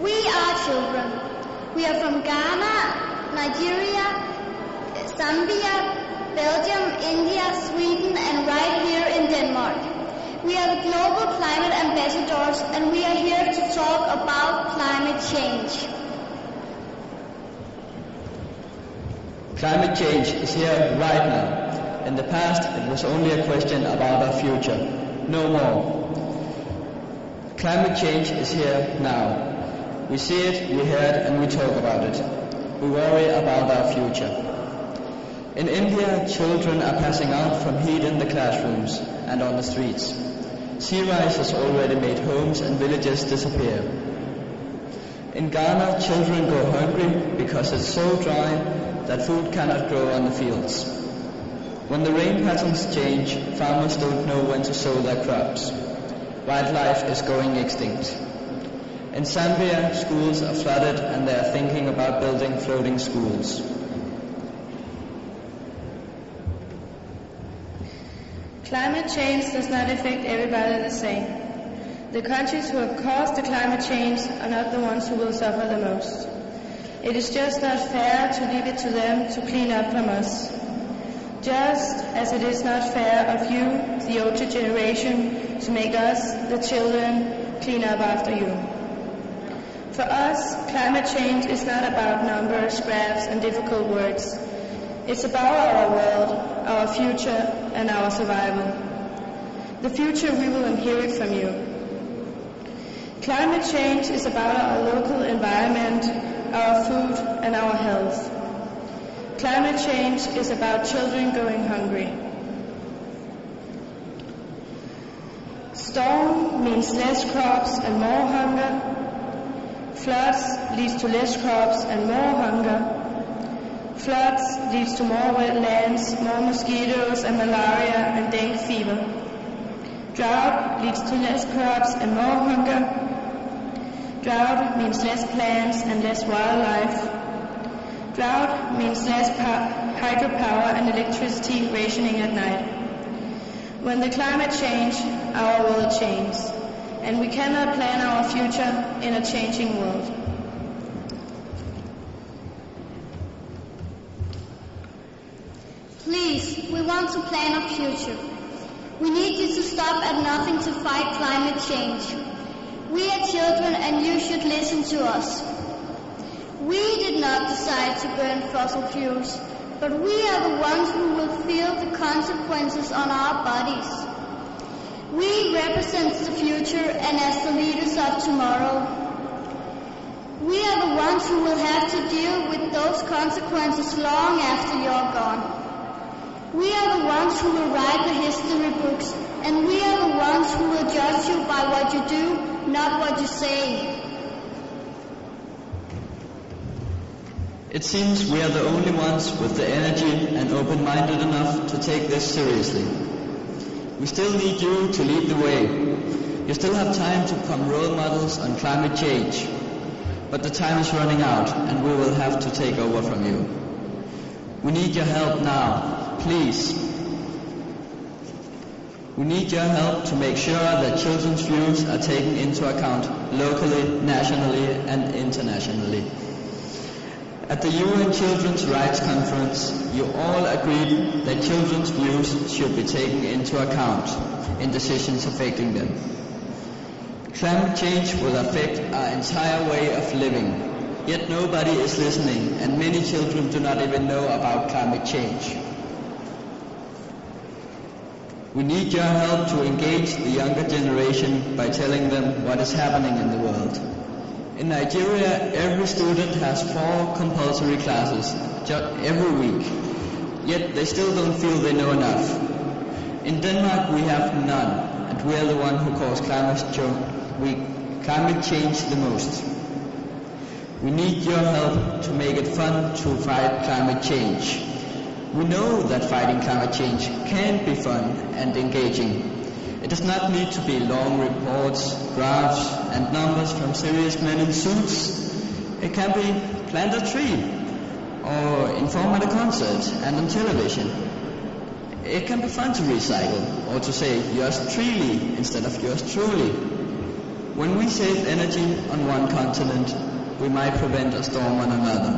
We are children. We are from Ghana, Nigeria, Zambia, Belgium, India, Sweden, and right here in Denmark. We are the global climate ambassadors and we are here to talk about climate change. Climate change is here right now. In the past, it was only a question about our future. No more. Climate change is here now. We see it, we hear it, and we talk about it. We worry about our future. In India, children are passing out from heat in the classrooms and on the streets. Sea rise has already made homes and villages disappear. In Ghana, children go hungry because it's so dry that food cannot grow on the fields. When the rain patterns change, farmers don't know when to sow their crops. Wildlife is going extinct. In Zambia, schools are flooded and they are thinking about building floating schools. Climate change does not affect everybody the same. The countries who have caused the climate change are not the ones who will suffer the most. It is just not fair to leave it to them to clean up from us. Just as it is not fair of you, the older generation, to make us, the children, clean up after you. For us, climate change is not about numbers, graphs, and difficult words. It's about our world, our future, and our survival. The future we will inherit from you. Climate change is about our local environment, our food, and our health. Climate change is about children going hungry. Storm means less crops and more hunger. Floods leads to less crops and more hunger. Floods leads to more wetlands, more mosquitoes and malaria and dengue fever. Drought leads to less crops and more hunger. Drought means less plants and less wildlife. Drought means less hydropower and electricity rationing at night. When the climate changes, our world changes, and we cannot plan our future in a changing world. Please, we want to plan our future. We need you to stop at nothing to fight climate change. We are children and you should listen to us. We did not decide to burn fossil fuels, but we are the ones who will feel the consequences on our bodies. We represent the future and as the leaders of tomorrow, we are the ones who will have to deal with those consequences long after you're gone. We are the ones who will write the history books, and we are the ones who will judge you by what you do, not what you say. It seems we are the only ones with the energy and open-minded enough to take this seriously. We still need you to lead the way. You still have time to become role models on climate change. But the time is running out and we will have to take over from you. We need your help now, please. We need your help to make sure that children's views are taken into account locally, nationally and internationally. At the UN Children's Rights Conference, you all agreed that children's views should be taken into account in decisions affecting them. Climate change will affect our entire way of living, yet nobody is listening and many children do not even know about climate change. We need your help to engage the younger generation by telling them what is happening in the world. In Nigeria, every student has four compulsory classes every week, yet they still don't feel they know enough. In Denmark, we have none, and we are the one who cause climate, we, climate change the most. We need your help to make it fun to fight climate change. We know that fighting climate change can be fun and engaging. It does not need to be long reports, graphs, and numbers from serious men in suits. It can be plant a tree, or inform at a concert and on television. It can be fun to recycle, or to say yours truly instead of yours truly. When we save energy on one continent, we might prevent a storm on another,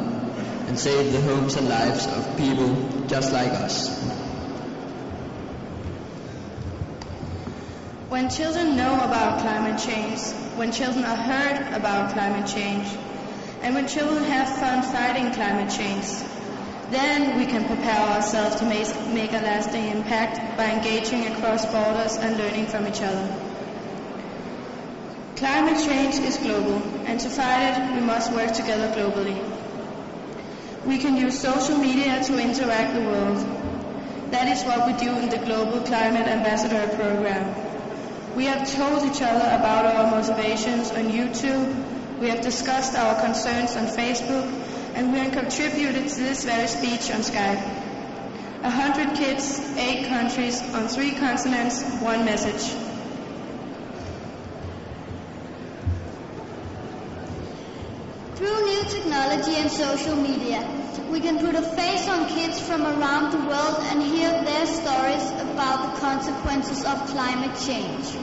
and save the homes and lives of people just like us. When children know about climate change, when children are heard about climate change, and when children have fun fighting climate change, then we can prepare ourselves to make, a lasting impact by engaging across borders and learning from each other. Climate change is global, and to fight it, we must work together globally. We can use social media to interact the world. That is what we do in the Global Climate Ambassador Program. We have told each other about our motivations on YouTube, we have discussed our concerns on Facebook, and we have contributed to this very speech on Skype. A hundred kids, eight countries, on three continents, one message. Through new technology and social media, we can put a face on kids from around the world and consequences of climate change.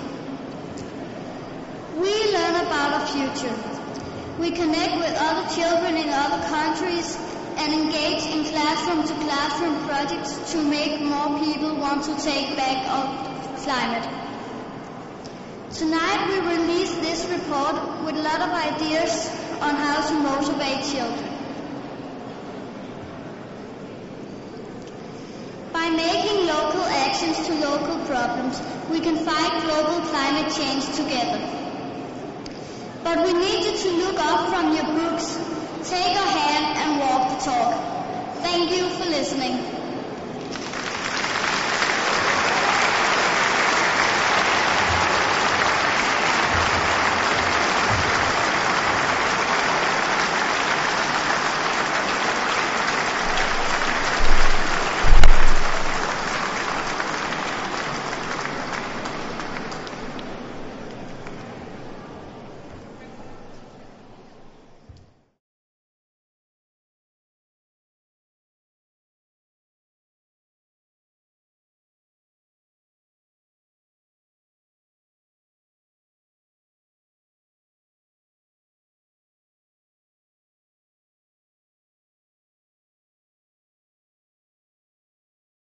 We learn about our future. We connect with other children in other countries and engage in classroom to classroom projects to make more people want to take back our climate. Tonight we release this report with a lot of ideas on how to motivate children. By making local actions to local problems, we can fight global climate change together. But we need you to look up from your books, take a hand and walk the talk. Thank you for listening.